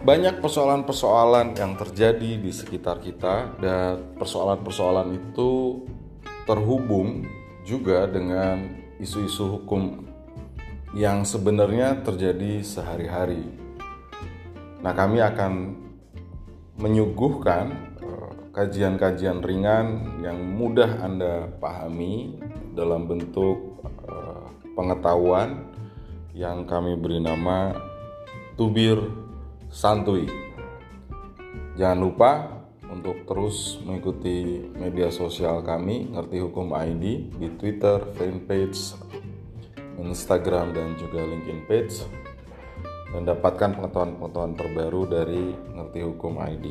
banyak persoalan-persoalan yang terjadi di sekitar kita dan persoalan-persoalan itu terhubung juga dengan isu-isu hukum yang sebenarnya terjadi sehari-hari. Nah, kami akan menyuguhkan eh, kajian-kajian ringan yang mudah Anda pahami dalam bentuk eh, pengetahuan yang kami beri nama Tubir Santuy. Jangan lupa untuk terus mengikuti media sosial kami Ngerti Hukum ID di Twitter, fanpage, Instagram dan juga LinkedIn page dan dapatkan pengetahuan-pengetahuan terbaru dari Ngerti Hukum ID.